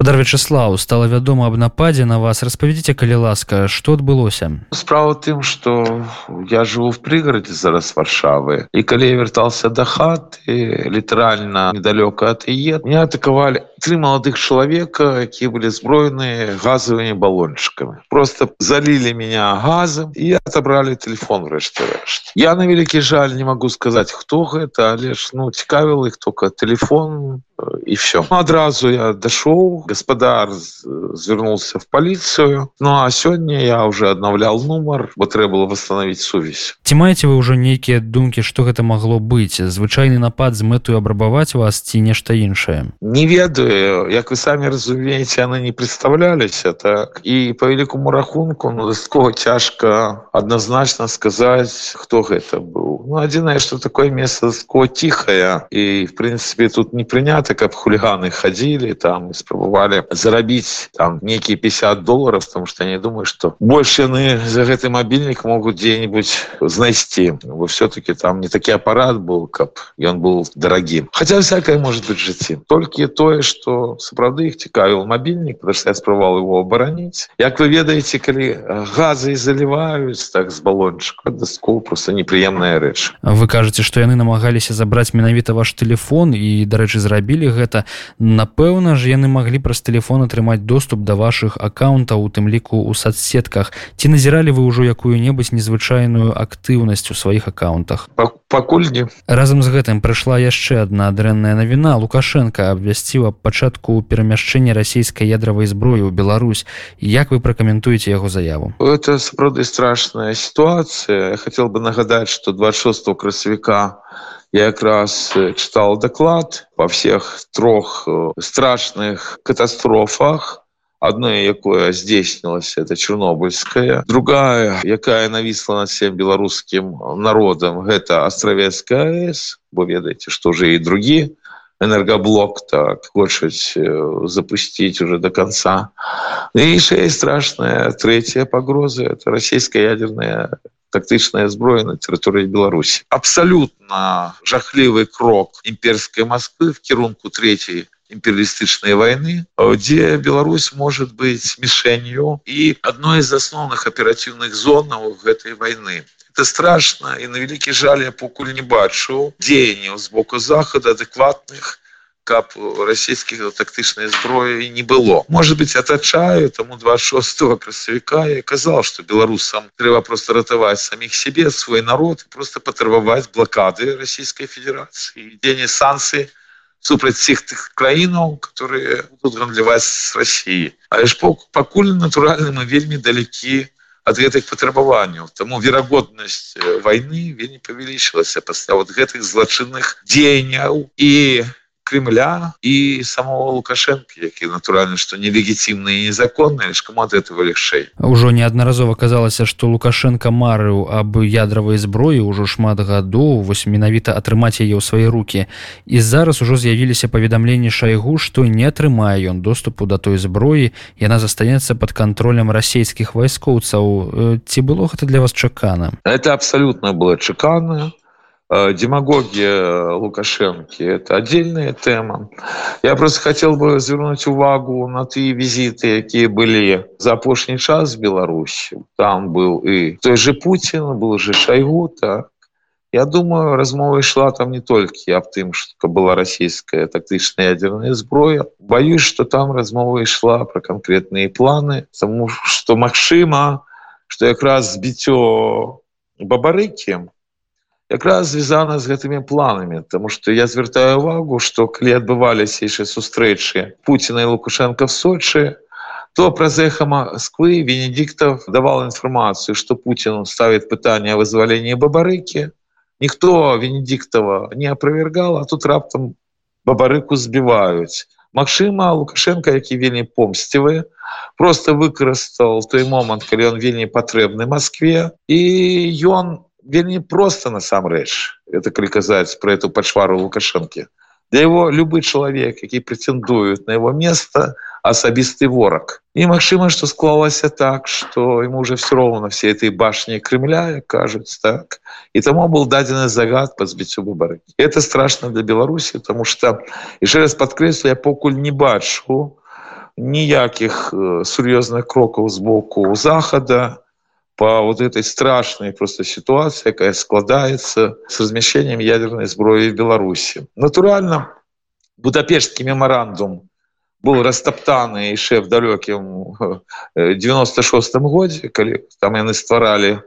Падар Вячеслаў стала вядома аб нападзе на вас. Распавядзіце калі ласка што адбылося? Справа тым что я живу в прыгарадзе зараз варшавы. І калі я вяртался до хаты літаральна недалёка от е мне атаковали три маладых чалавека якія былі зброеныя газовымі баллончыкамі просто залили меня газом і отобрали телефон рэшце рэшт я на вялікі жаль не могу сказать хто гэта ж ну цікавіла их только телефон і все адразу я дашоў гаспадар звярнулся в паліцыю ну а сёння я уже аднаўлял нумар бо трэба было восстановить сувязь ці маеце вы ўжо нейкія думкі что гэта магло быць? Звычайны напад з мэтую абрабаваць вас ці нешта іншае? Не ведаю як вы самі разумееце яны не представляліся так? І по великкаму рахунку ну дастаткова цяжка адназначна сказаць хто гэта быў. Ну адзінае что такое место ко тихая і в принципе тут не прынята каб хулиганы ходили там спрабавалі зарабіць там некіе 50 долларов потому что не думаю что больше яны за гэты мобильник могут где-нибудь знайсці вы все-таки там не такі аппарат был каб ён был дорогим. Хотя всякое может быть жыцці только тое что сапраўды их цікавіл потому что я спрабавал его обараніць Як вы ведаеце калі газы заливаюць так с баллончика даску просто неприемная рэч. Вы кажаце что яны намагаліся забраць менавіта ваш телефон і дарэчы зрабілі гэта. Напэўна ж яны маглі праз телефон атрымаць доступ да ваших аккаунтаў у тым ліку у соцсетках. Ці назіралі вы ўжо якую-небудзь незвычайную актыўнасць у сваіх аккаунтах. Пакуль не разам з гэтым прыйшла яшчэ одна дрэнная навіна. Лукашенко абвясціла пачатку перамяшчэння расійскай ядравай зброі ў Беларусь. Як вы пракаментуеце яго заяву? Это сапраўды страшная сітуацыя. Хотел бы нагадаць что 26 красавіка я якраз читал доклад по всех трох страшных катастрофах. Одной якое здзейснілась это чернобыльская. Другая якая навісла над всем беларускім народам гэта астравецкая с бо ведаеце что же и другие. Энергоблок так хочуць запустить уже до конца. И страшная третья погроза это российская ядерная тактычная зброя на тэрыторыі беларусі абсалютна жахлівы крок імперской москвы в кірунку третьей імперыялістычнай войны дзе Беларусь может быть мішэнью і одной из асноўных аператыўных зонаў гэтай войны. Это страшно і на вялікі жаль я покуль не бачу. Дзеянняў з боку захада адэкватных каб расійскіх тактычнай зброі не было может быть атачаю тому 26 красавіка я казал что беларусам трэба просто ратаваць самих себе свой народ просто патрабаваць блокады Российской Федерации дзеянне санкцыі супраць всех тых краінаў которые будут гандляваць с Россией А ж пакуль натуральна мы вельмі далекі от гэтых патрабаванняў тому верагоднасць войны вельмі павялічылася пасля вот гэтых злачынных дзеянняў і Кремля і самого лукашэнкі які натуральна што нелегітимны і незаконны лишь кому от этого лягчэй ужо неаднаразова казалася что лукашенко марыў аб ядравай зброі ўжо шмат гадоў вось менавіта атрымаць яе ў свае руки і зараз ужо з'явіліся паведамленні шайгу што не атрымае ён доступу да той зброі. Яна застанецца под контролем расійскіх вайскоўцаў. Ці было гэта для вас чакана? Это абсолютно было чакана. Э, демагогия лукашенко это отдельная тема. Я просто хотел бы звернуть увагу на ты визиты какие были за апошний час в беларуси там был и той же путин был же шайгу так. Я думаю размова шла там не только об тым что была российская тактычная ядерная зброя боюсь что там размова шла про конкретные планы тому что магчыма что якраз сбіццё бабарыкем якраз звязана з гэтымі планамі тому что я звяртаю увагу что калі адбываліся яшчэ сустрэчы Пуціна і лукашенко в сочи то праз эхо москвы венедиктов давал інфармацыю что Путін ставит пытание о вызвалении бабарыки ніхто венедиктова не опровергал а тут раптам бабарыку збіваюць Магчыма лукашенко які вельмі помсцівы просто выкарыстал той момант калі он вельмі патрэбны москве і ён вельмі просто насамрэч это калі казаць про эту пачвару лукашэнкі для его любы чалавек які претендуют на его место асабісты вораг і магчыма что склалася так что ему уже все роўно все этой башни кремля кажуць так. І тому был дадзены загад по збіццю выборы это страшно для беларусі потому что еще раз подкрэслю я покуль не бачу ніякіх э, сур'ёзных крокаў сбоку захада по вот этой страшной просто ситуации якая складаецца с размещением ядерной зброі в беларуси. Натурально будапештский меморандум был растоптаны яшчэ в далёкім 96 годзе калі там яны стваралі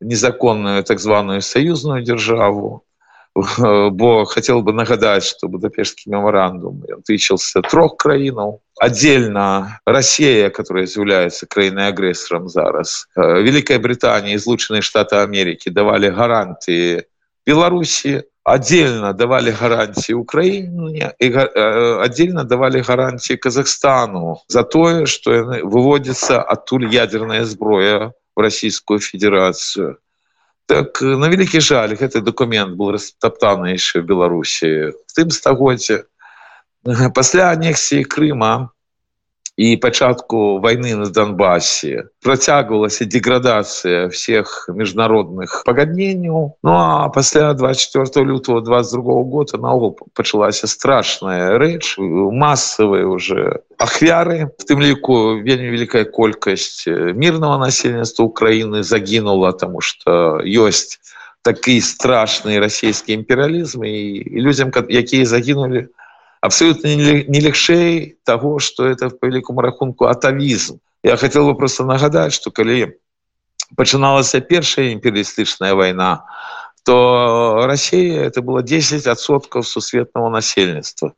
незаконную так званую союзную державу бо хотел бы нагадать что будапештский меморандум тычился трех краінаў отдельно россия которая является краиной агрессором зараз великая британия излученные штаты америки давали гарантии беларуси. Отдельно давали гарантии украине и э, отдельно давали гарантии казахстану за тое что выводится оттуль ядерная зброя в российскую федерацию так на вялікі жаль гэты документ был растоптаны еще в беларусі в тым стагодзе пасля анексіі крыма і пачатку войны на донбассе процягвалася деградация всех международных пагадненняў. Ну а пасля 24 лютого 22 года наогул пачалася страшная рэч массовые уже ахвяры в тым ліку вельмі великая колькасць мирного насельніцтва украины загінула тому что ёсць такі страшны расійскі імперыялізм і людям якія загінули у абсолютно не легчэй того что это по великому рахунку атавізм я хотел бы просто нагадать что калі пачыналася першая імперыялістычная война то россия это было 10 адсоткаў сусветного насельніцтва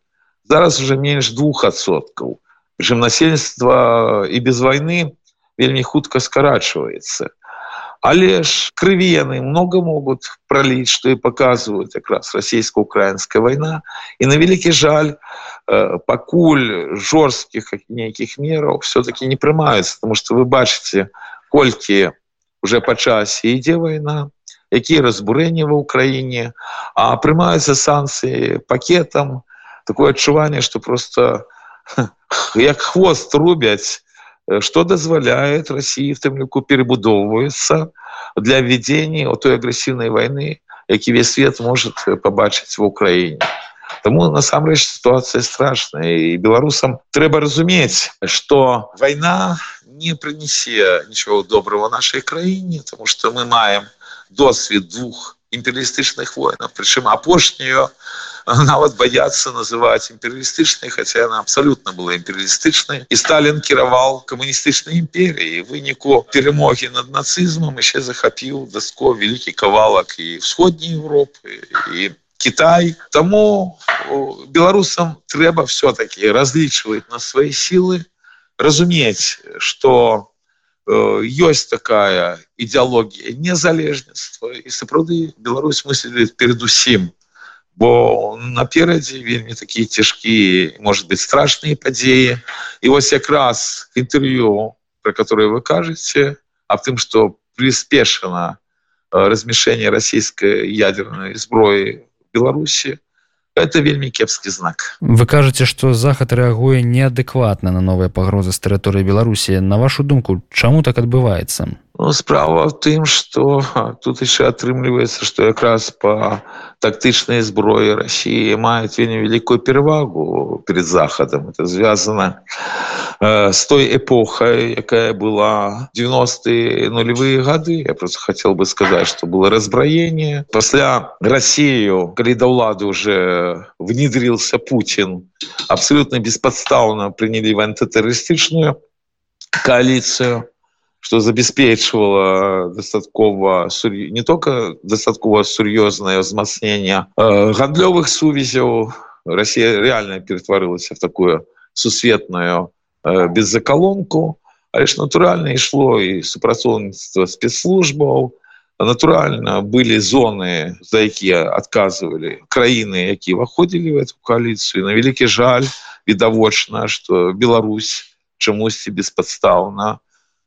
зараз уже менш двух адсоткаў причем насельніцтва і без войны вельмі хутка скарачивается але ж крывены много могут пролить что и показывают как раз российско-украинская война. И на великий жаль э, покуль жорстких неких меров все-таки не прымаются потому что вы бачите кольки уже по часе иде война какие разбурения в украине а прымаются санкции пакетом. Такое отчувание что просто як хвост рубяць что дазваляет россии в тым ліку перебудоўваецца для введения от той агрэсіўнай войны які весь свет может побачыць в украине? Тому насамрэч ситуация страшная и беларусам трэба разумець что война не принесе ничего доброго нашей краіне потому что мы маем досвід двух імперыялістычных воинов. Прычым апошнюю нават бояться называть імперыялістычнай хотя она абсолютно была імперыялістычнай і сталин кіраваў камуністычнай імперіі выніку перемоги над нацызмом еще захапіў даско вялікі кавалак і всходняй Европы і Китай. Тому беларусам трэба все-таки разлічваць на свои силы разумець что ёсць такая ідэалогія незалежніцтва і сапраўды Беларусь мыслі передусім бо наперадзе вельмі такія цяжкія может быть страшныя падзеі. І вось якраз інтэрв'ю про которое вы кажаце аб тым что приспешана размешэнне расійскай ядерной зброі беларусі это вельмі кепскі знак. Вы кажаце что захад рэагуе неадэкватна на новыя пагрозы з тэрыторыі беларусі на вашу думку чаму так адбываецца Ну, справа в тым что тут еще атрымліваецца что якраз по тактычнай зброі россии маюць вельмі великкую перевагу перед захадам это звязано э, с той эпохой якая была 90 нулевые годы я просто хотел бы сказать что было разброение пасля россию коли до улады уже внедрился путин абсолютно бесподставно приняли в антитеррористычную коалицию что забяспечвала дастаткова не только дастаткова сур'ёзнае ўзмацнення э, гандлёвых сувязяў Россия реально ператварылася в такую сусветную э, беззакалонку але ж натуральна ішло і супрацоўніцтва спецслужбаў натуральна былі зоны за якія адказывалі краіны якія выходзілі в эту коаліцыю на вялікі жаль відавочна что Беларусь чамусьці беспадстаўна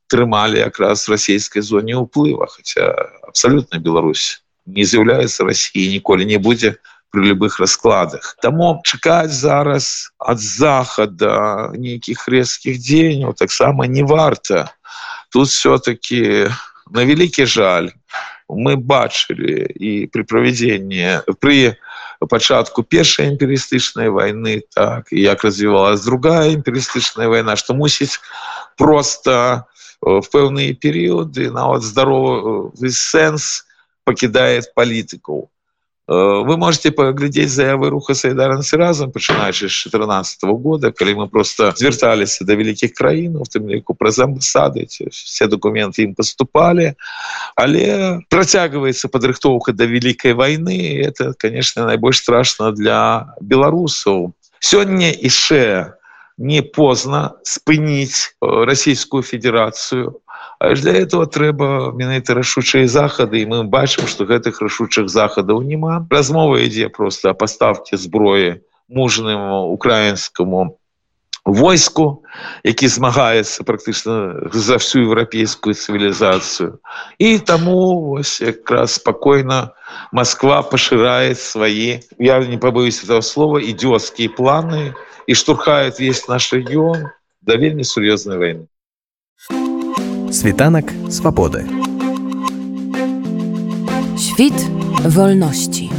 трымалі якраз расійскай зоне ўплыва хотя абсолютно Беларусь не з'яўляецца Россией ніколі не будзе при любых раскладах. Тому чакаць зараз от захада нейкіх резкіх дзеянняў таксама не варта тут все-таки на вялікі жаль. Мы бачылі і при правядзенні при пачатку першай імперістычнай войны так як развівалась другая імперістычная война что мусіць просто в пэўныя перыяды нават здаровы сэнс покидает палітыкаў вы можете паглядзець заявы руха сайдарнасці разам пачынаючы з 14 -го года калі мы просто звярталіся да вялікіх краін у тым ліку праз амбасады все документы ім поступали. Але працягваецца падрыхтоўка да вялікай войны это конечно найбольш страшно для беларусаў сёння іще не поздно спыніць расійскую федерацыю для этого трэба менавіта рашучыя захады. І мы бачым что гэтых рашучых захадаў няма. Размова ідзе просто о поставке зброі мужным украінскому войску які змагаецца практычна за всю еўрапейскую цывілізацыю. І таму вось якраз спокойно москва пашырает свои я не побоюсь этого слова идётские планы і штурхает весь наш регион да вельмі сур'ёзнай войны Світанак свабоды. Świt wolności.